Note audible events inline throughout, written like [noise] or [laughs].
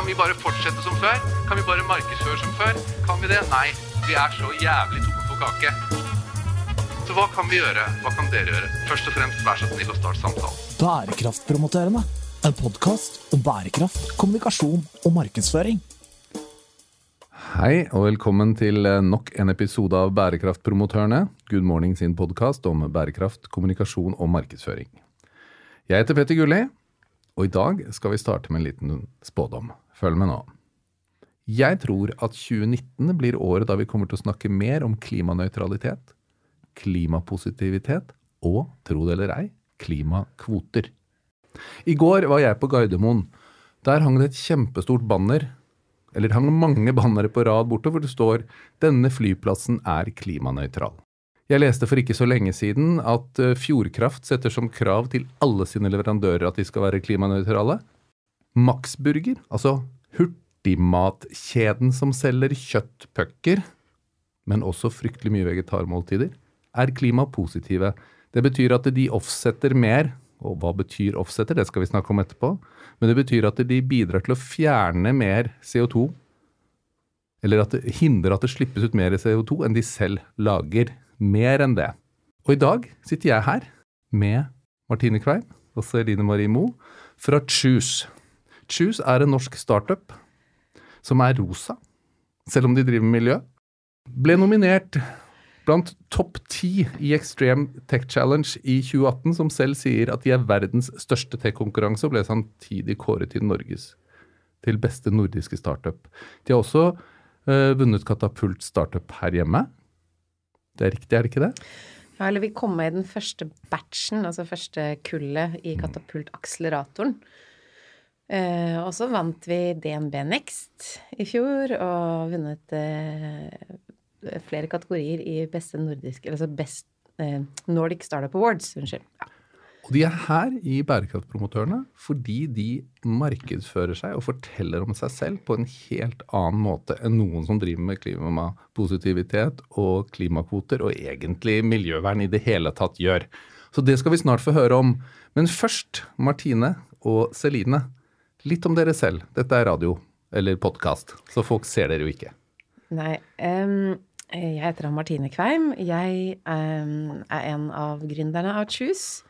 Kan vi bare fortsette som før? Kan vi bare markedsføre som før? Kan vi det? Nei, vi er så jævlig tomme for kake. Så hva kan vi gjøre? Hva kan dere gjøre? Først og fremst, vær så snill å starte samtalen. Bærekraftpromotørene. En podkast om bærekraft, kommunikasjon og markedsføring. Hei, og velkommen til eh, nok en episode av Bærekraftpromotørene, Good Morning sin podkast om bærekraft, kommunikasjon og markedsføring. Jeg heter Petter Gulli, og i dag skal vi starte med en liten spådom. Følg med nå. Jeg tror at 2019 blir året da vi kommer til å snakke mer om klimanøytralitet, klimapositivitet og, tro det eller ei, klimakvoter. I går var jeg på Gardermoen. Der hang det et kjempestort banner, eller det hang mange bannere på rad borte, hvor det står 'Denne flyplassen er klimanøytral'. Jeg leste for ikke så lenge siden at eh, Fjordkraft setter som krav til alle sine leverandører at de skal være klimanøytrale. Maxburger, altså hurtigmatkjeden som selger kjøttpucker, men også fryktelig mye vegetarmåltider, er klimapositive. Det betyr at de offsetter mer, og hva betyr offsetter, det skal vi snakke om etterpå, men det betyr at de bidrar til å fjerne mer CO2, eller at det hindrer at det slippes ut mer CO2 enn de selv lager. Mer enn det. Og i dag sitter jeg her med Martine Kveim og Celine Marie Moe fra Choose. Choose er en norsk startup som er rosa, selv om de driver med miljø. Ble nominert blant topp ti i Extreme Tech Challenge i 2018, som selv sier at de er verdens største tech-konkurranse, og ble samtidig kåret til Norges til beste nordiske startup. De har også uh, vunnet Katapult Startup her hjemme. Det er riktig, er det ikke det? Ja, eller vi kom med i den første batchen, altså første kullet i Katapult-akseleratoren. Eh, og så vant vi DNB Next i fjor, og vunnet eh, flere kategorier i beste nordiske Altså Best eh, Nordic Startup Awards, unnskyld. Ja. Og de er her i Bærekraftpromotørene fordi de markedsfører seg og forteller om seg selv på en helt annen måte enn noen som driver med klimapositivitet og klimakvoter og egentlig miljøvern i det hele tatt gjør. Så det skal vi snart få høre om. Men først, Martine og Celine, litt om dere selv. Dette er radio, eller podkast, så folk ser dere jo ikke. Nei. Um, jeg heter Martine Kveim. Jeg um, er en av gründerne av Choose.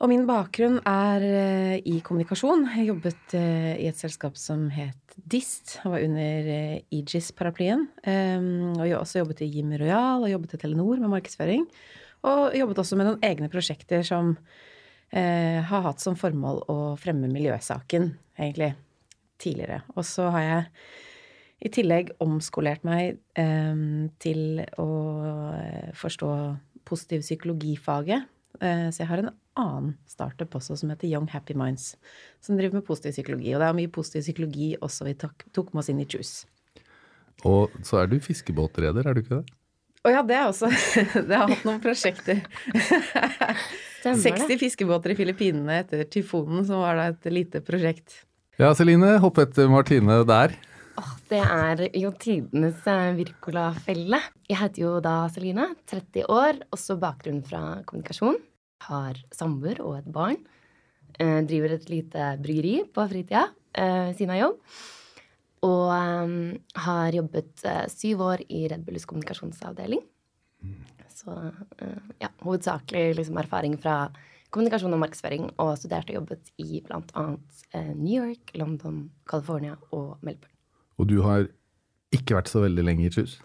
Og min bakgrunn er uh, i kommunikasjon. Jeg jobbet uh, i et selskap som het DIST. Jeg var under uh, Aegis-paraplyen. Um, og jeg også jobbet i Jim Royal og jobbet i Telenor med markedsføring. Og jobbet også med noen egne prosjekter som har hatt som formål å fremme miljøsaken, egentlig, tidligere. Og så har jeg i tillegg omskolert meg til å forstå positiv psykologifaget. så jeg har en annen startup også som heter Young Happy Minds, som driver med positiv psykologi. Og det er mye positiv psykologi også vi tok, tok med oss inn i Juice. Og så er du fiskebåtreder, er du ikke det? Å ja, det er også. [laughs] Det har hatt noen prosjekter. [laughs] 60 fiskebåter i Filippinene etter tyfonen, som var da et lite prosjekt. Ja, Celine, hopp etter Martine der. Åh, det er jo tidenes Wirkola-felle. Jeg heter jo da Celine, 30 år, også bakgrunn fra kommunikasjon har samboer og et barn. Eh, driver et lite bryggeri på fritida eh, siden av jobb. Og um, har jobbet eh, syv år i Red Bulls kommunikasjonsavdeling. Så uh, ja, hovedsakelig liksom, erfaring fra kommunikasjon og markedsføring. Og studerte og jobbet i bl.a. Uh, New York, London, California og Melbourne. Og du har ikke vært så veldig lenge i et hus?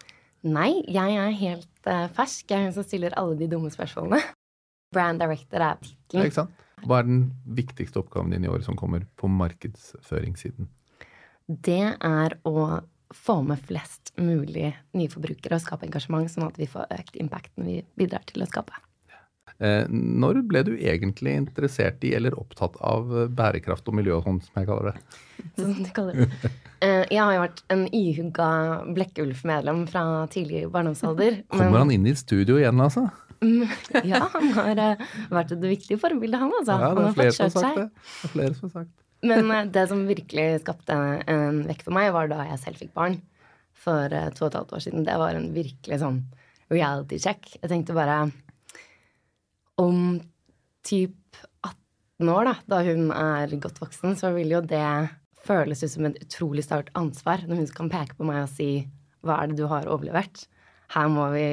Nei, jeg er helt uh, fersk. Jeg er hun som stiller alle de dumme spørsmålene. [laughs] Brand director er tittelen. Ikke sant? Hva er den viktigste oppgaven din i året som kommer på markedsføringssiden? Det er å få med flest mulig nye forbrukere og skape engasjement, sånn at vi får økt impacten vi bidrar til å skape. Eh, når ble du egentlig interessert i eller opptatt av bærekraft og miljø, sånn som jeg kaller det? [laughs] Sånn du kaller det. Eh, jeg har jo vært en ihugga Blekkulf-medlem fra tidlig barndomsalder. [laughs] Kommer han inn i studio igjen, altså? [laughs] Ja, han har vært et viktig forbilde, han altså. Ja, det er flere som har sagt det. det er flere som har sagt. Men uh, det som virkelig skapte en vekk for meg, var da jeg selv fikk barn for uh, to og et halvt år siden. Det var en virkelig sånn reality check. Jeg tenkte bare Om typ 18 år, da, da hun er godt voksen, så vil jo det føles ut som et utrolig stort ansvar når hun kan peke på meg og si hva er det du har overlevert? Her må vi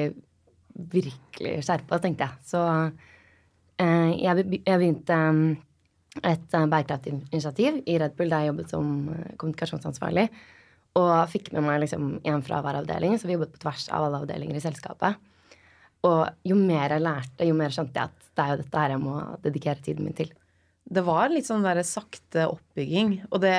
virkelig skjerpe oss, tenkte jeg. Så eh, jeg, be- jeg begynte et bærekraftig initiativ i Red Bull der jeg jobbet som eh, kommunikasjonsansvarlig. Og fikk med meg liksom en fra hver avdeling, så vi jobbet på tvers av alle avdelinger i selskapet. Og jo mer jeg lærte, jo mer skjønte jeg at det er jo dette her jeg må dedikere tiden min til. Det var litt sånn der sakte oppbygging, og det,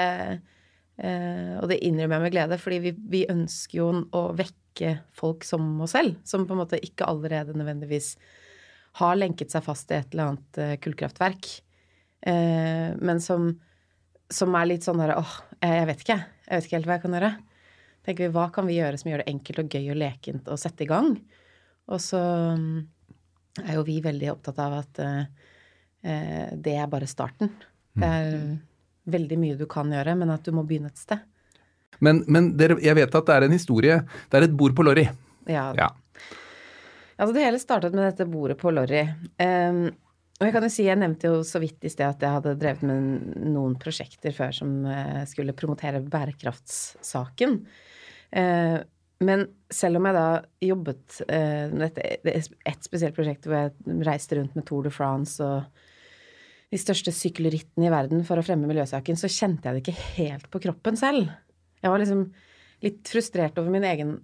eh, og det innrømmer jeg med glede, fordi vi, vi ønsker jo å vekke folk som oss selv, som på en måte ikke allerede nødvendigvis har lenket seg fast i et eller annet eh, kullkraftverk, eh, men som, som er litt sånn derre åh, jeg vet ikke, jeg vet ikke helt hva jeg kan gjøre. Tenker vi, hva kan vi gjøre som gjør det enkelt og gøy og lekent å sette i gang? Og så mm, er jo vi veldig opptatt av at eh, eh, det er bare starten. Det er veldig mye du kan gjøre, men at du må begynne et sted. Men, men dere, jeg vet at det er en historie. Det er et bord på Lorry. Ja, Ja. Altså det hele startet med dette bordet på Lorry. Ehm, og jeg kan jo si, jeg nevnte jo så vidt i sted at jeg hadde drevet med noen prosjekter før som eh, skulle promotere bærekraftssaken. Eh, men selv om jeg da jobbet eh, med et spesielt prosjekt hvor jeg reiste rundt med Tour de France og de største sykkelrittene i verden for å fremme miljøsaken, så kjente jeg det ikke helt på kroppen selv. Jeg var liksom litt frustrert over min egen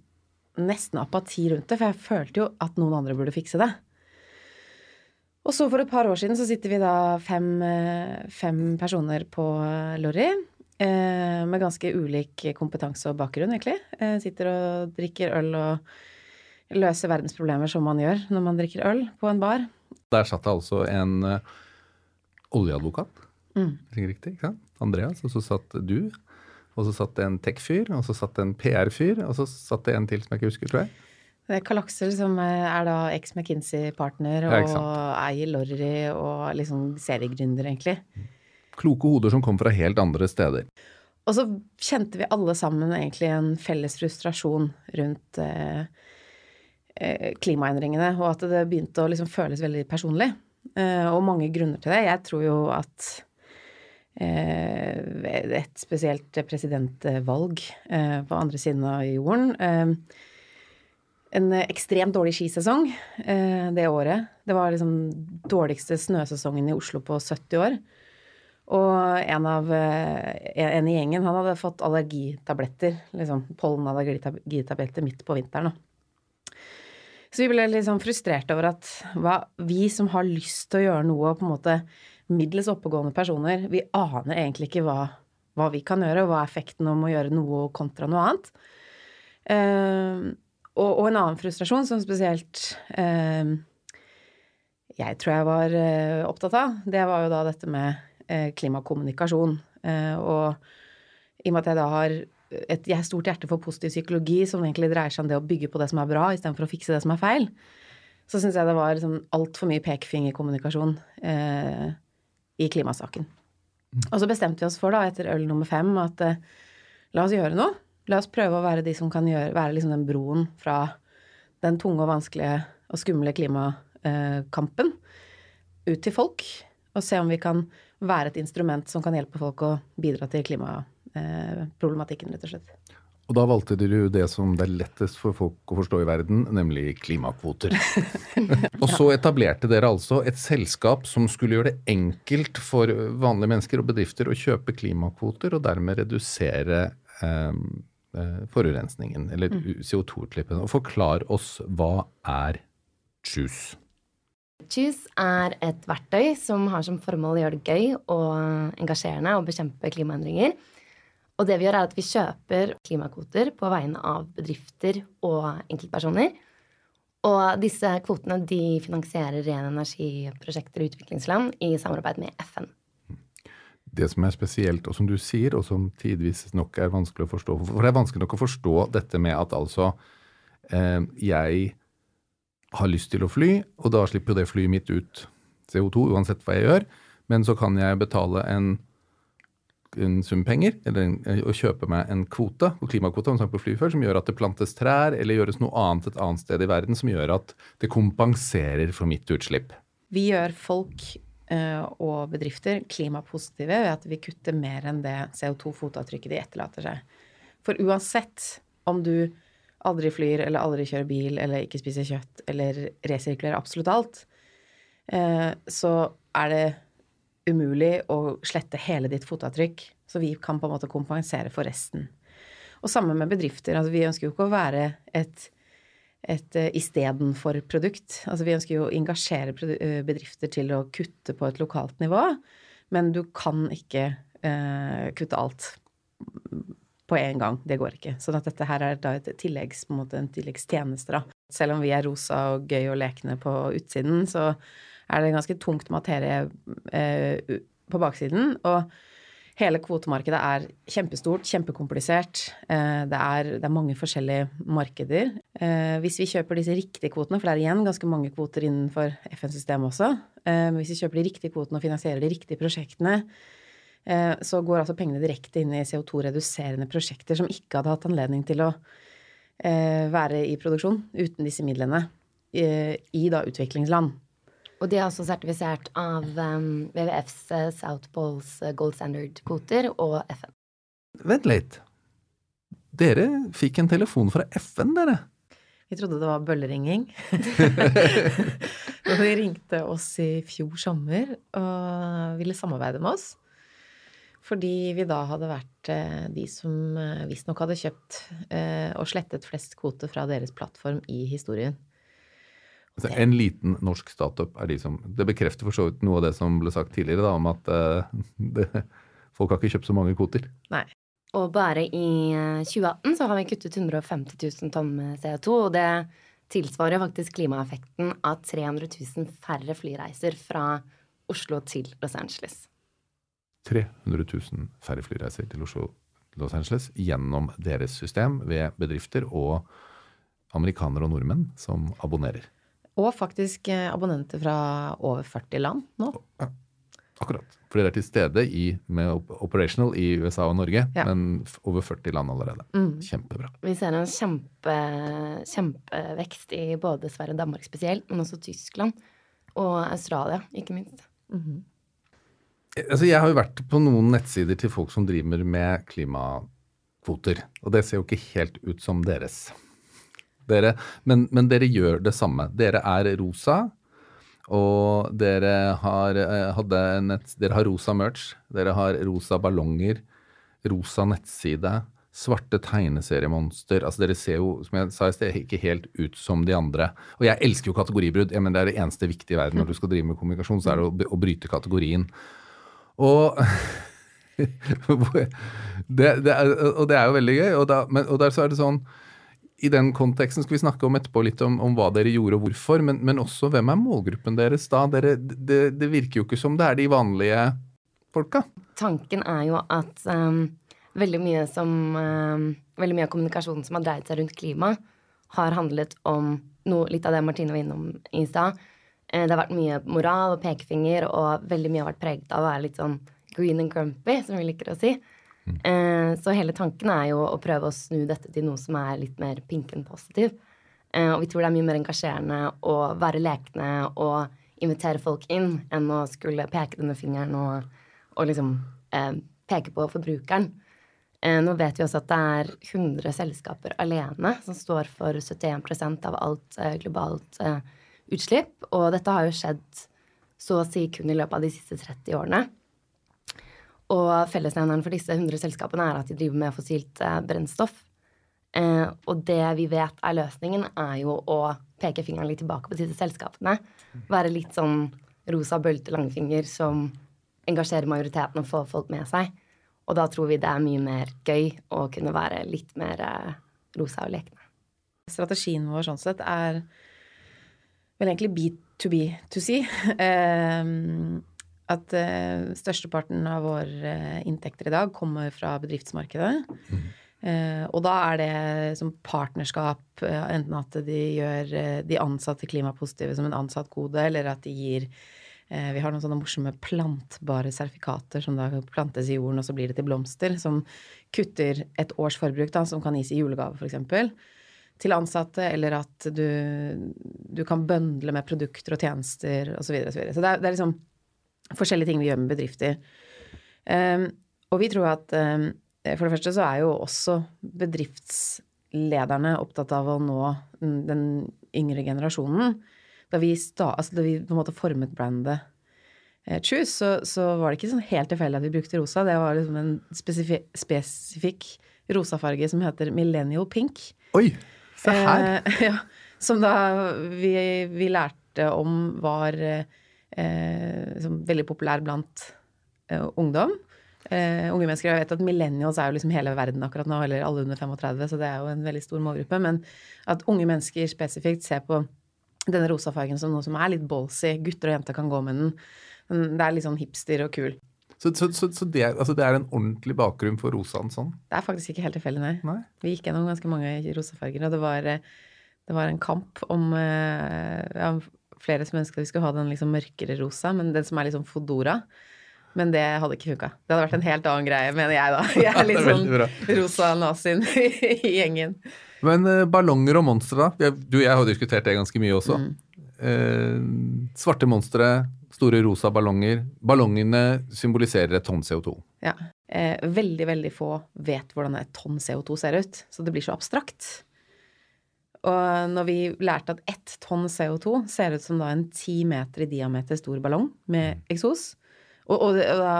nesten apati rundt det, for jeg følte jo at noen andre burde fikse det. Og så for et par år siden så sitter vi da fem, eh, fem personer på Lorry. Eh, med ganske ulik kompetanse og bakgrunn, egentlig. Eh, sitter og drikker øl og løser verdensproblemer som man gjør når man drikker øl på en bar. Der satt det altså en uh, oljeadvokat. Mm. Riktig, ikke sant? Andreas, og så satt du. Og så satt det en tech-fyr, og så satt det en PR-fyr, og så satt det en til som jeg ikke husker, tror jeg. Er Aksel som eh, er da eks-McKinsey-partner og ja, eier Lorry og liksom seriegründer, egentlig. Kloke hoder som kom fra helt andre steder. Og så kjente vi alle sammen egentlig en felles frustrasjon rundt eh, eh, klimaendringene, og at det begynte å liksom føles veldig personlig. Eh, og mange grunner til det. Jeg tror jo at eh, et spesielt presidentvalg eh, på andre siden av jorden En ekstremt dårlig skisesong eh, det året. Det var liksom dårligste snøsesongen i Oslo på 70 år. Og en, av, eh, en i gjengen han hadde fått allergitabletter, liksom pollenallergitabletter midt på vinteren. Så vi ble litt sånn frustrerte over at hva, vi som har lyst til å gjøre noe, på en måte middels oppegående personer, vi aner egentlig ikke hva, hva vi kan gjøre, og hva er effekten om å gjøre noe kontra noe annet. Eh, og, og en annen frustrasjon som spesielt eh, jeg tror jeg var eh, opptatt av, det var jo da dette med eh, klimakommunikasjon. Eh, og i og med at jeg da har et jeg har stort hjerte for positiv psykologi, som egentlig dreier seg om det å bygge på det som er bra, istedenfor å fikse det som er feil, så syns jeg det var liksom altfor mye pekefingerkommunikasjon eh, i klimasaken. Og så bestemte vi oss for, da, etter øl nummer fem, at eh, la oss gjøre noe. La oss prøve å være de som kan gjøre, være liksom den broen fra den tunge og vanskelige og skumle klimakampen ut til folk, og se om vi kan være et instrument som kan hjelpe folk å bidra til klimaproblematikken, rett og slett. Og da valgte dere jo det som det er lettest for folk å forstå i verden, nemlig klimakvoter. [laughs] og så etablerte dere altså et selskap som skulle gjøre det enkelt for vanlige mennesker og bedrifter å kjøpe klimakvoter, og dermed redusere eh, eh, forurensningen, eller CO2-utslippene. Og forklar oss hva er Choose? Choose er et verktøy som har som formål å gjøre det gøy og engasjerende å bekjempe klimaendringer. Og det vi gjør, er at vi kjøper klimakvoter på vegne av bedrifter og enkeltpersoner. Og disse kvotene de finansierer ren energiprosjekter i utviklingsland i samarbeid med FN. Det som er spesielt, og som du sier, og som tidvis nok er vanskelig å forstå For det er vanskelig nok å forstå dette med at altså eh, Jeg har lyst til å fly, og da slipper jo det flyet mitt ut CO2 uansett hva jeg gjør, men så kan jeg betale en, en sum penger, eller en, og kjøpe meg en kvote, og klimakvote, som sagt på fly før, som gjør at det plantes trær, eller gjøres noe annet et annet sted i verden som gjør at det kompenserer for mitt utslipp. Vi gjør folk eh, og bedrifter klimapositive ved at vi kutter mer enn det CO2-fotavtrykket de etterlater seg. For uansett om du aldri flyr eller aldri kjører bil eller ikke spiser kjøtt eller resirkulerer absolutt alt, eh, så er det umulig å slette hele ditt fotavtrykk. Så vi kan på en måte kompensere for resten. Og sammen med bedrifter. Altså vi ønsker jo ikke å være et, et uh, istedenfor-produkt. Altså vi ønsker jo å engasjere bedrifter til å kutte på et lokalt nivå. Men du kan ikke eh, kutte alt på en gang. Det går ikke. Sånn at dette her er da et tilleggs, på en en tilleggstjeneste. Selv om vi er rosa og gøy og lekne på utsiden, så er det ganske tungt materie eh, på baksiden. Og Hele kvotemarkedet er kjempestort, kjempekomplisert. Eh, det er, det er mange forskjellige markeder. Eh, hvis vi kjøper disse riktige kvotene, for det er igjen ganske mange kvoter innenfor FN-systemet også, men hvis vi kjøper de riktige kvotene og finansierer de riktige prosjektene, så går altså pengene direkte inn i CO2-reduserende prosjekter som ikke hadde hatt anledning til å være i produksjon uten disse midlene i da utviklingsland. Og de er også sertifisert av um, WWFs uh, South Poles uh, Gold Standard-kvoter og FN. Vent litt. Dere fikk en telefon fra FN, dere? Vi trodde det var bølleringing. [laughs] og de ringte oss i fjor sommer og ville samarbeide med oss. Fordi vi da hadde vært uh, de som uh, visstnok hadde kjøpt uh, og slettet flest kvoter fra deres plattform i historien. Altså, en liten norsk startup er de som Det bekrefter for så vidt noe av det som ble sagt tidligere, da, om at uh, [laughs] det, folk har ikke kjøpt så mange kvoter. Nei. Og bare i 2018 eh, så har vi kuttet 150 000 tonn med CO2, og det tilsvarer faktisk klimaeffekten av 300 000 færre flyreiser fra Oslo til Los Angeles. 300 000 færre flyreiser til Oslo til Los Angeles gjennom deres system ved bedrifter og amerikanere og nordmenn som abonnerer. Og faktisk eh, abonnenter fra over 40 land nå. Ja, akkurat. For dere er til stede i, med Operational i USA og Norge, ja. men over 40 land allerede. Mm. Kjempebra. Vi ser en kjempe, kjempevekst i både Sverige og Danmark spesielt, men også Tyskland og Australia, ikke minst. Mm -hmm. Altså, jeg har jo vært på noen nettsider til folk som driver med klimakvoter, og det ser jo ikke helt ut som deres. Dere, men, men, dere gjør det samme. Dere er rosa, og dere har, eh, nett, dere har rosa merch. Dere har rosa ballonger, rosa nettside, svarte tegneseriemonster. Altså Dere ser jo, som jeg sa i sted, ikke helt ut som de andre. Og jeg elsker jo kategoribrudd. men det er det eneste viktige i verden når du skal drive med kommunikasjon, så er det å, å bryte kategorien. Og [laughs] det, det er, og det er jo veldig gøy. Og, da, men, og der så er det sånn i den konteksten skal vi snakke om etterpå litt om, om hva dere gjorde og hvorfor, men, men, også hvem er målgruppen deres da? Dere, det, det, virker jo ikke som det er de vanlige folka. Tanken er jo at um, veldig, mye som, um, veldig mye av kommunikasjonen som har dreid seg rundt klima, har handlet om noe, litt av det Martine var innom i stad. Uh, det har vært mye moral og pekefinger, og veldig mye har vært preget av å være litt sånn green and grumpy, som vi liker å si. Mm. så hele tanken er jo å prøve å snu dette til noe som er litt mer pink enn positiv. Eh, og vi tror det er mye mer engasjerende å være lekne og invitere folk inn enn å skulle peke denne fingeren og, og liksom eh, peke på forbrukeren. Eh, nå vet vi også at det er 100 selskaper alene som står for 71% av alt eh, globalt eh, utslipp. Og dette har jo skjedd så å si kun i løpet av de siste 30 årene. Og fellesnevneren for disse 100 selskapene er at de driver med fossilt eh, brennstoff. Eh, og det vi vet er løsningen, er jo å peke fingeren litt tilbake på disse selskapene. Være litt sånn rosa bølte langfinger som engasjerer majoriteten og får folk med seg. Og da tror vi det er mye mer gøy å kunne være litt mer eh, rosa og lekne. Strategien vår sånn sett er vel egentlig B2B2C. Um, [laughs] at uh, størsteparten av våre uh, inntekter i dag kommer fra bedriftsmarkedet. Mm. Uh, og da er det som partnerskap, uh, enten at de gjør de ansatte klimapositive som en ansatt gode, eller at de gir Vi har noen sånne morsomme plantbare sertifikater som da plantes i jorden, og så blir det til blomster, som kutter et års forbruk, da, som kan gis i julegave, f.eks. Til ansatte, eller at du, du kan bøndle med produkter og tjenester osv. Så, videre, og så, videre. så det er, det er liksom forskjellige ting vi gjør med bedrifter. Um, og vi tror at um, for det første så er jo også bedriftslederne opptatt av å nå den yngre generasjonen. Da vi, sta, altså da vi på en måte formet brandet eh, Choose, så, så, var det ikke sånn helt tilfeldig at vi brukte rosa. Det var liksom en spesifi spesifikk rosafarge som heter millennial pink. Oi! Se her! Eh, [laughs] ja, som da vi, vi lærte om var eh, liksom veldig populær blant eh, ungdom. Uh, unge mennesker. Jeg vet at millennials er jo liksom hele verden akkurat nå, eller alle under 35, så det er jo en veldig stor målgruppe. Men at unge mennesker spesifikt ser på denne rosafargen som noe som er litt ballsy. Gutter og jenter kan gå med den. Det er litt sånn hipster og kul. Så, så, så, så det, er, altså det, er, en ordentlig bakgrunn for rosaen sånn? Det er faktisk ikke helt tilfeldig, nei. nei. Vi gikk gjennom ganske mange rosafarger, og det var, det var en kamp om eh, ja, flere som ønska vi skulle ha den liksom mørkere rosa, men den som er sånn Fodora. Men det hadde ikke funka. Det hadde vært en helt annen greie, mener jeg da. [laughs] Jeg er litt sånn rosa nazien [laughs] i gjengen. Men uh, ballonger og monstre, da? Du og jeg har diskutert det ganske mye også. Mm. Uh, svarte monstre, store rosa ballonger. Ballongene symboliserer et tonn CO2. Ja. Uh, veldig, veldig få vet hvordan et tonn CO2 ser ut, så det blir så abstrakt. Og når vi lærte at ett tonn CO2 ser ut som da en ti meter i diameter stor ballong med eksos, og, og, og da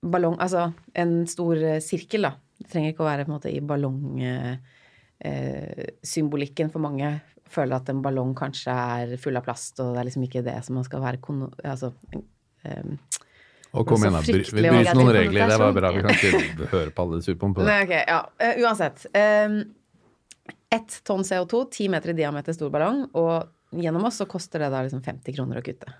ballong Altså en stor eh, sirkel, da. Det trenger ikke å være på en måte i ballongsymbolikken, eh, for mange føler at en ballong kanskje er full av plast, og det er liksom ikke det som man skal være altså, eh, og kom igjen, da. Vi bryter noen regler. Det var bra. Vi kan ikke høre på alle surpumpene. [laughs] Nei, okay, ja. Uh, uansett. Um, ett tonn CO2, ti meter i diameter stor ballong, og gjennom oss så koster det da liksom 50 kroner å kutte.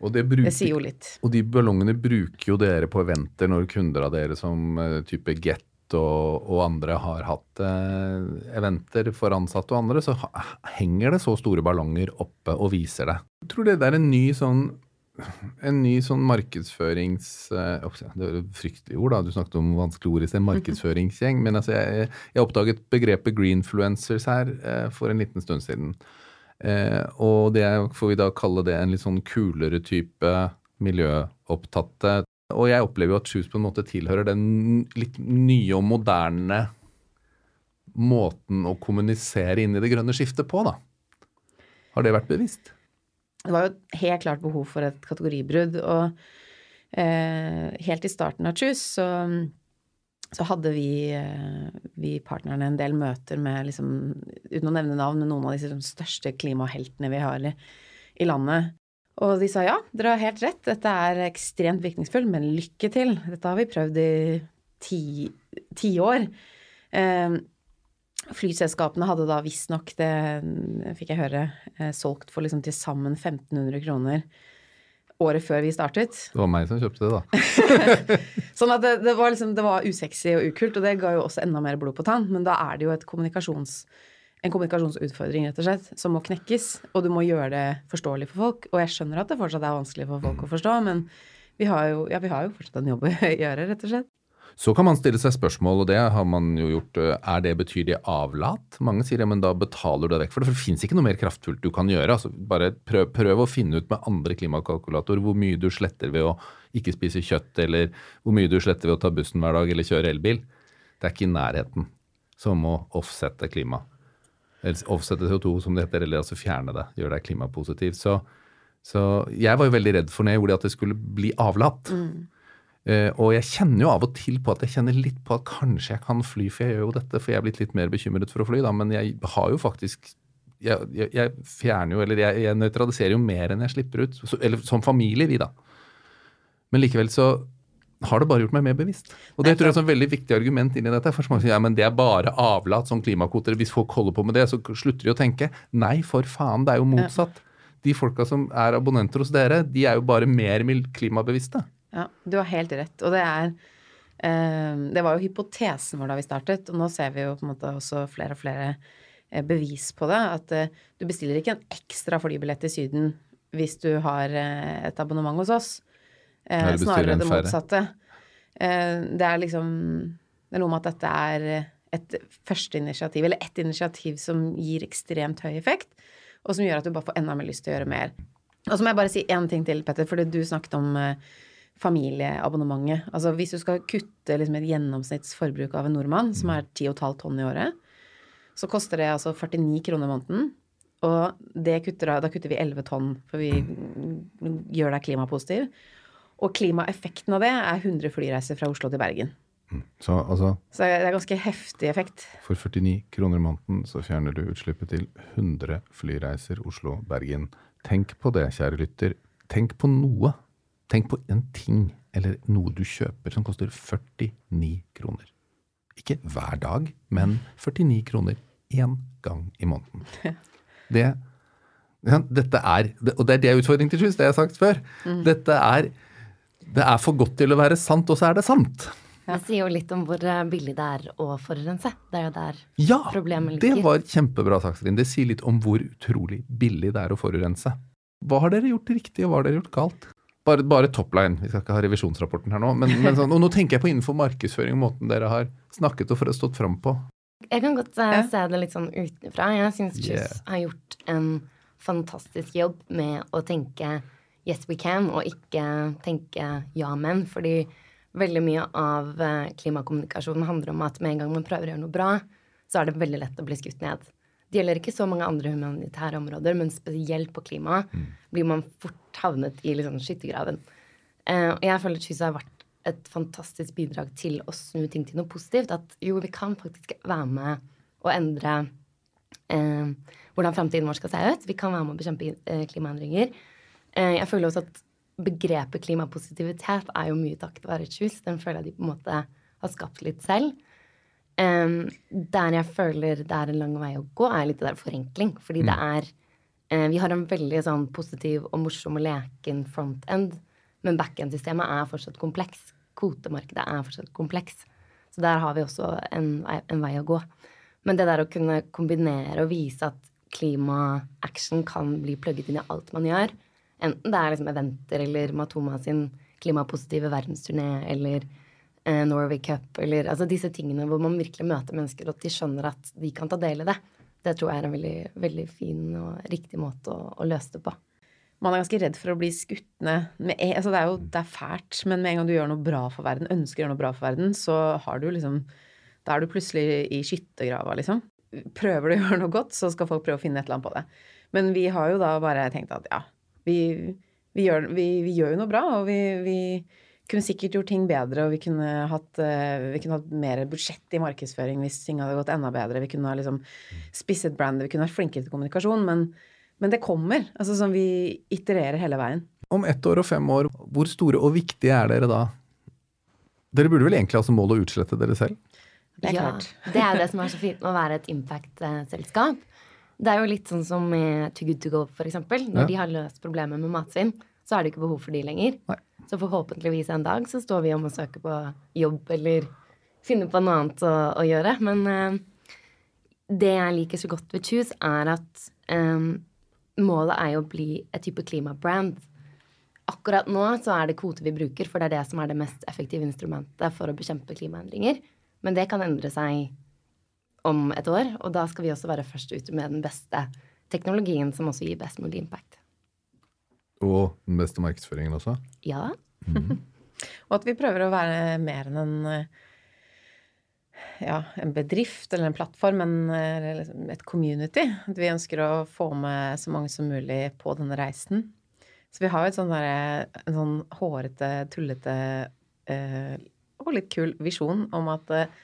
Og det, bruker, det, sier jo litt. Og de ballongene bruker jo dere på eventer når kunder av dere som uh, type Get og, og, andre har hatt eh, eventer for ansatte og andre, så henger det så store ballonger oppe og viser det. Jeg tror det er en ny sånn en ny sånn markedsførings... Uh, det var et fryktelig ord, da. Du snakket om vanskelige ord i sted. Markedsføringsgjeng. Men altså, jeg, jeg oppdaget begrepet greenfluencers her for en liten stund siden. Eh, og det får vi da kalle det en litt sånn kulere type miljøopptatte. Og jeg opplever jo at Shoes på en måte tilhører den litt nye og moderne måten å kommunisere inn i det grønne skiftet på, da. Har det vært bevisst? Det var jo helt klart behov for et kategoribrudd. Og eh, helt i starten av Choose så så hadde vi, eh, vi, partnerne en del møter med, liksom, uten å nevne navn, noen av de største klimaheltene vi har i, i, landet. Og de sa ja, dere har helt rett, dette er ekstremt virkningsfullt, men lykke til. Dette har vi prøvd i ti, ti år. Eh, flyselskapene hadde da visstnok, det fikk jeg høre, eh, solgt for liksom til sammen 1500 kroner året før vi startet. Det var meg som kjøpte det, da. [laughs] sånn at det, det, var liksom, det var usexy og ukult, og det ga jo også enda mer blod på tann. Men da er det jo kommunikasjons, en kommunikasjonsutfordring, rett og slett, som må knekkes. Og du må gjøre det forståelig for folk. Og jeg skjønner at det fortsatt er vanskelig for folk å forstå, men vi har jo, ja, vi har jo fortsatt en jobb [laughs] å gjøre, rett og slett. Så kan man stille seg spørsmål, og det har man jo gjort, er det betyr det avlat? Mange sier ja, men da betaler du deg vekk for det, for det fins ikke noe mer kraftfullt du kan gjøre. altså Bare prøv, prøv å finne ut med andre klimakalkulatorer hvor mye du sletter ved å ikke spise kjøtt, eller hvor mye du sletter ved å ta bussen hver dag eller kjøre elbil. Det er ikke i nærheten som å offsette klima. Eller offsette CO2, som det heter, eller altså fjerne det. Gjøre deg klimapositiv. Så, så jeg var jo veldig redd for når jeg gjorde det, at det skulle bli avlat. Mm. Uh, og jeg kjenner jo av og til på at jeg kjenner litt på at kanskje jeg kan fly, for jeg gjør jo dette, for jeg er blitt litt mer bekymret for å fly, da, men jeg har jo faktisk Jeg, jeg, jeg fjerner jo, eller jeg, jeg, nøytraliserer jo mer enn jeg slipper ut. Så, eller som familie, vi, da. Men likevel så har det bare gjort meg mer bevisst. Og det tror jeg er et veldig viktig argument inn i dette. For mange sier ja, men det er bare avlat som klimakvoter. Hvis folk holder på med det, så slutter de å tenke. Nei, for faen, det er jo motsatt. De folka som er abonnenter hos dere, de er jo bare mer klimabevisste. Ja, du har helt rett. Og det er eh, Det var jo hypotesen vår da vi startet, og nå ser vi jo på en måte også flere og flere eh, bevis på det. At eh, du bestiller ikke en ekstra flybillett til Syden hvis du har et abonnement hos oss. Eh, snarere det motsatte. Eh, det er liksom Det er noe med at dette er et første initiativ, eller ett initiativ som gir ekstremt høy effekt, og som gjør at du bare får enda mer lyst til å gjøre mer. Og så må jeg bare si én ting til, Petter, fordi du snakket om familieabonnementet. Altså hvis du skal kutte liksom, et gjennomsnittsforbruk av en nordmann, som er 10,5 tonn i året, så koster det altså 49 kroner i måneden. Og det kutter, da kutter vi 11 tonn, for vi gjør deg klimapositiv. Og klimaeffekten av det er 100 flyreiser fra Oslo til Bergen. Så altså, Så det er ganske heftig effekt. for 49 kroner i måneden så fjerner du utslippet til 100 flyreiser Oslo-Bergen. Tenk på det, kjære lytter. Tenk på noe. Tenk på en ting eller noe du kjøper som koster 49 kroner. Ikke hver dag, men 49 kroner én gang i måneden. [laughs] Det, ja, dette er, og det er det utfordringen til Sjus, det jeg har sagt før. Dette er, det er for godt til å være sant, og så er det sant. Det sier jo litt om hvor eh, billig det er å forurense. Det er jo der Ja, problemet det var kjempebra sagt, Trine. Det sier litt om hvor utrolig billig det er å forurense. Hva har dere gjort riktig, og hva har dere gjort galt? Bare, bare topline, vi skal ikke ha revisjonsrapporten her nå. Men, men sånn, og nå tenker jeg på innenfor markedsføring, måten dere har snakket og for stått fram på. Jeg kan godt uh, se det litt sånn utenfra. Jeg syns Yeah. Har gjort en fantastisk jobb med å tenke yes we can, og ikke tenke ja men. Fordi veldig mye av eh, klimakommunikasjonen handler om at med en gang man prøver å gjøre noe bra, så er det veldig lett å bli skutt ned. Det gjelder ikke så mange andre humanitære områder, men spesielt på klima blir man fort havnet i liksom skyttergraven. Uh, og jeg føler at har vært et fantastisk bidrag til å snu ting til noe positivt. At jo, vi kan faktisk være med å endre uh, hvordan framtiden vår skal se ut. Vi kan være med å bekjempe eh, klimaendringer. Uh, jeg føler også at begrepet klimapositivitet er jo mye takket være Choose. Den føler jeg de på en måte har skapt litt selv. Um, der jeg føler det er en lang vei å gå, er litt der forenkling. Fordi det er Vi har en veldig sånn positiv og morsom og leken front-end. Men back-end-systemet er fortsatt kompleks. Kvotemarkedet er fortsatt kompleks. Så der har vi også en, en vei å gå. Men det der å kunne kombinere og vise at klima-action kan bli plugget inn i alt man gjør, enten det er liksom eventer eller Matoma sin klimapositive verdensturné eller eh, Norway Cup eller altså disse tingene hvor man virkelig møter mennesker, og de skjønner at de kan ta del i det. Det tror jeg er en veldig, veldig fin og riktig måte å, å løse det på. Man er ganske redd for å bli skutt ned. Altså det er jo det er fælt, men med en gang du gjør noe bra for verden, ønsker å gjøre noe bra for verden, så har du liksom Da er du plutselig i skyttergrava, liksom. Prøver du å gjøre noe godt, så skal folk prøve å finne et eller annet på det. Men vi har jo da bare tenkt at ja, vi, vi, gjør, vi, vi gjør jo noe bra, og vi, vi kunne sikkert gjort ting bedre, og vi kunne hatt, eh, vi kunne hatt mer budsjett i markedsføring hvis ting hadde gått enda bedre. Vi kunne ha liksom spisset brandet, vi kunne vært flinkere til kommunikasjon, men, men det kommer. Altså sånn vi itererer hele veien. Om ett år og fem år, hvor store og viktige er dere da? Dere burde vel egentlig ha som mål å utslette dere selv? Det er ja, klart. det er jo det som er så fint med å være et impact-selskap. Det er jo litt sånn som med Too Good To Go, for eksempel. Når Ja. de har løst problemet med matsvinn, så er det ikke behov for de lenger. Nei. Så forhåpentligvis en dag så står vi om å søke på jobb eller finne på noe annet å, å gjøre. Men uh, det jeg liker så godt ved Choose, er at um, målet er jo å bli et type klimabrand. Akkurat nå så er det kvoter vi bruker, for det er det som er det mest effektive instrumentet for å bekjempe klimaendringer. Men det kan endre seg om et år, og da skal vi også være først ute med den beste teknologien som også gir best mulig impact. Og den beste markedsføringen også? Ja. [laughs] Og at vi prøver å være mer enn en ja, en bedrift eller en plattform, men et community. At vi ønsker å få med så mange som mulig på denne reisen. Så vi har jo et sånn derre en sånn hårete, tullete eh, og litt kul visjon om at eh,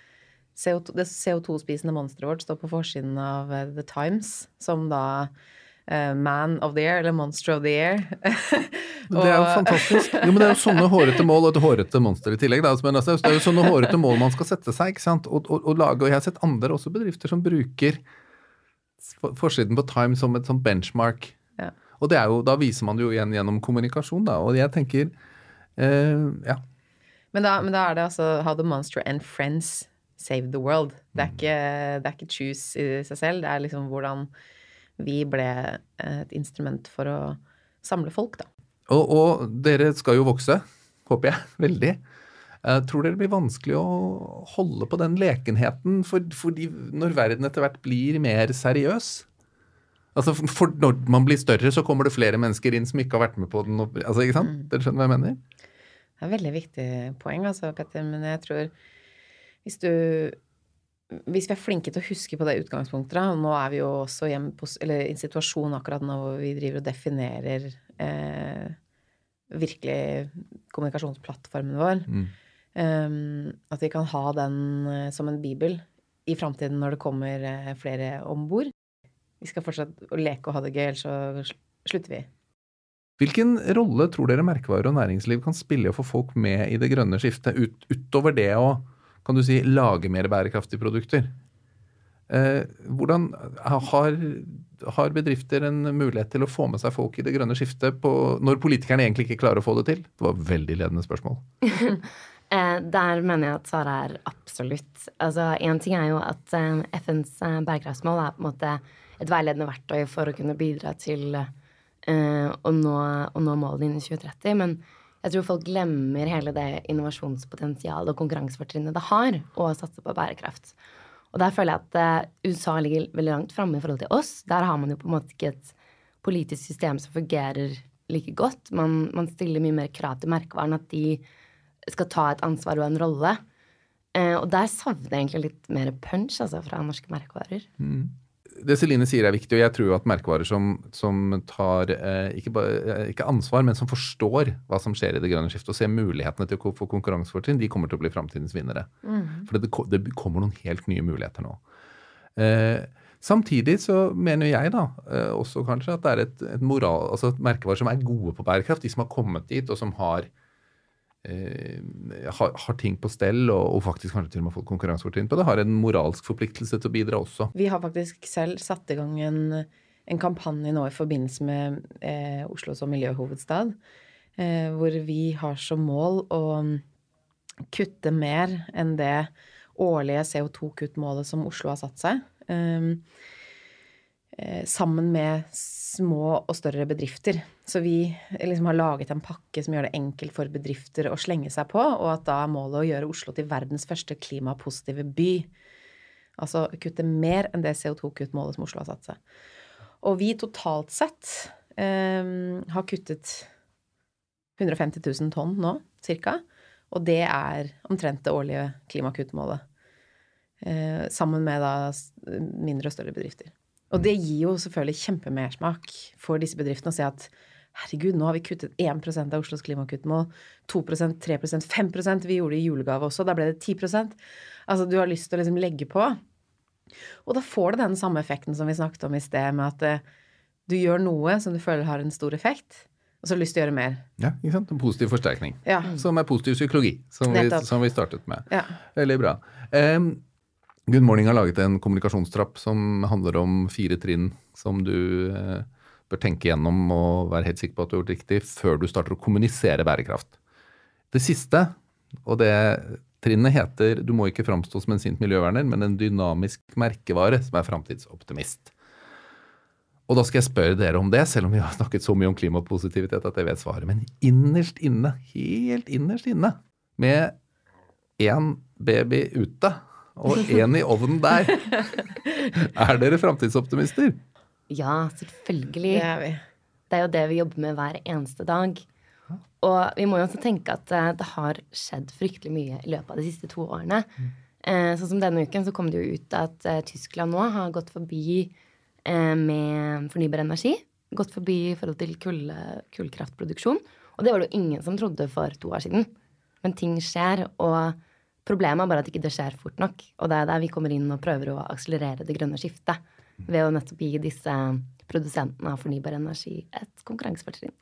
CO2, det CO2-spisende monsteret vårt står på forsiden av eh, The Times som da Man of the Year, eller Monster of the Year. [laughs] Det er jo fantastisk. Jo, men det er jo sånne hårete mål og et hårete monster i tillegg. Da. Altså, det er jo sånne hårete mål man skal sette seg. ikke sant? Og, og, og lage, og jeg har sett andre også bedrifter som bruker for- forsiden på Time som et sånt benchmark. Ja. Og det er jo, da viser man det jo igjen gjennom kommunikasjon, da. Og jeg tenker eh, ja. Men da, men da er det altså How the Monster and Friends Save the World. Det er ikke, det er ikke choose i seg selv. Det er liksom hvordan vi ble et instrument for å samle folk, da. Og, og dere skal jo vokse, håper jeg, [laughs] veldig. Jeg tror dere det blir vanskelig å holde på den lekenheten for, fordi når verden etter hvert blir mer seriøs? Altså, for- når man blir større, så kommer det flere mennesker inn som ikke har vært med på den. Altså, ikke sant? Dere skjønner hva jeg mener? Det er et veldig viktig poeng, altså, Petter. Men jeg tror hvis du Hvis vi er flinke til å huske på det utgangspunktet, da, og nå er vi jo også i en, i en situasjon akkurat nå hvor vi driver og definerer eh, virkelig kommunikasjonsplattformen vår, Mm. um, at vi kan ha den eh, som en bibel i framtiden når det kommer eh, flere om bord. Vi skal fortsatt leke og ha det gøy, ellers så slutter vi. Hvilken rolle tror dere merkevarer og næringsliv kan spille i å få folk med i det grønne skiftet, ut, utover det å kan du si, lage mer bærekraftige produkter? Eh, hvordan har, har bedrifter en mulighet til å få med seg folk i det grønne skiftet på, når politikerne egentlig ikke klarer å få det til? Det var veldig ledende spørsmål. [laughs] Eh, der mener jeg at svaret er absolutt. Altså, ting er jo at eh, FNs bærekraftsmål er på en måte et veiledende verktøy for å kunne bidra til å, nå, å nå målene innen 2030. Men jeg tror folk glemmer hele det innovasjonspotensialet og konkurransefortrinnet det har å satse på bærekraft. Og der føler jeg at eh, USA ligger veldig langt framme i forhold til oss. Der har man jo på en måte ikke et politisk system som fungerer like godt. Man, man stiller mye mer krav til merkevaren, at de skal ta et ansvar og en rolle. Eh, og der savner jeg egentlig litt mer punch altså, fra norske merkevarer. Det Celine sier er viktig, og jeg tror at merkevarer som, som tar eh, ikke, bare, eh, ikke ansvar, men som forstår hva som skjer i det grønne skiftet, og ser mulighetene til å få konkurransefortrinn, de kommer til å bli framtidens vinnere. For det, det kommer noen helt nye muligheter nå. Eh, samtidig så mener jeg da eh, også kanskje at det er et, et moral, altså et merkevarer som er gode på bærekraft, de som har kommet dit, og som har har, har ting på stell og, og faktisk kanskje til og med fått konkurransefortrinn på det, har en moralsk forpliktelse til å bidra også. Vi har faktisk selv satt i gang en, en kampanje nå i forbindelse med eh, Oslo som miljøhovedstad, eh, hvor vi har som mål å kutte mer enn det årlige CO2-kuttmålet som Oslo har satt seg. Um, eh, sammen med små og større bedrifter. Så vi liksom har laget en pakke som gjør det enkelt for bedrifter å slenge seg på, og at da er målet å gjøre Oslo til verdens første klimapositive by. Altså kutte mer enn det CO2-kuttmålet som Oslo har satt seg. Og vi totalt sett eh, har kuttet 150 000 tonn nå, cirka. Og det er omtrent det årlige klimakuttmålet. Eh, sammen med da mindre og større bedrifter. Og det gir jo selvfølgelig kjempemersmak for disse bedriftene å se at herregud, nå har vi kuttet 1% av Oslos klimakuttmål. 2% 3% 5% Vi gjorde det i julegave også. Da ble det 10% Altså, du har lyst til å liksom legge på. Og da får det den samme effekten som vi snakket om i sted, med at eh, du gjør noe som du føler har en stor effekt, og så har du lyst til å gjøre mer. Ja, ikke sant? En positiv forsterkning. Ja. Som er positiv psykologi, som vi, som vi startet med. Ja. Veldig bra. Um, Good Morning har laget en kommunikasjonstrapp som handler om fire trinn som du eh, bør tenke gjennom og være helt sikker på at du har gjort riktig før du starter å kommunisere bærekraft. Det siste, og det trinnet heter du må ikke framstå som en sint miljøverner, men en dynamisk merkevare som er framtidsoptimist. Og da skal jeg spørre dere om det, selv om vi har snakket så mye om klimapositivitet at jeg vet svaret. Men innerst inne, helt innerst inne, med én baby ute og én i ovnen der, [laughs] er dere framtidsoptimister? Ja, selvfølgelig. Det er vi. Det er jo det vi jobber med hver eneste dag. Og vi må jo også tenke at eh, det har skjedd fryktelig mye i løpet av de siste to årene. Sånn som denne uken så kom det jo ut at eh, Tyskland nå har gått forbi med fornybar energi. Gått forbi i forhold til kull, kullkraftproduksjon. Og det var det jo ingen som trodde for to år siden. Men ting skjer, og problemet er bare at ikke det skjer fort nok. Og det er der vi kommer inn og prøver å akselerere det grønne skiftet. Ved å nettopp gi disse produsentene av fornybar energi et konkurransefortrinn.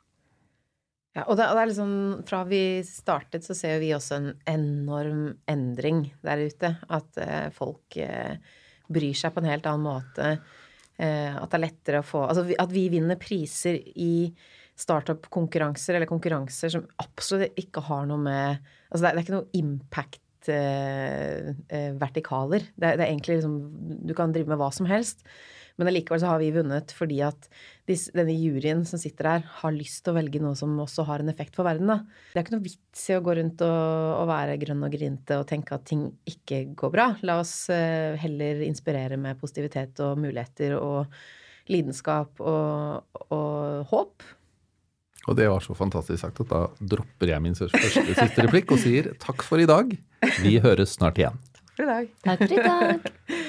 Ja, og det, og det er liksom Fra vi startet, så ser vi også en enorm endring der ute. At eh, folk eh, bryr seg på en helt annen måte. Eh, at det er lettere å få Altså at vi vinner priser i startup-konkurranser, eller konkurranser som absolutt ikke har noe med Altså det det er ikke noe impact vertikaler. Det er, det er egentlig liksom Du kan drive med hva som helst. Men allikevel så har vi vunnet fordi at disse, denne juryen som sitter der, har lyst til å velge noe som også har en effekt for verden. Da. Det er ikke noe vits i å gå rundt og, og være grønn og grinte og tenke at ting ikke går bra. La oss eh, heller inspirere med positivitet og muligheter og lidenskap og, og håp. Og det var så fantastisk sagt at da dropper jeg min første siste replikk og sier takk for i dag. Vi høres snart igjen. Takk For i dag. Takk for i dag.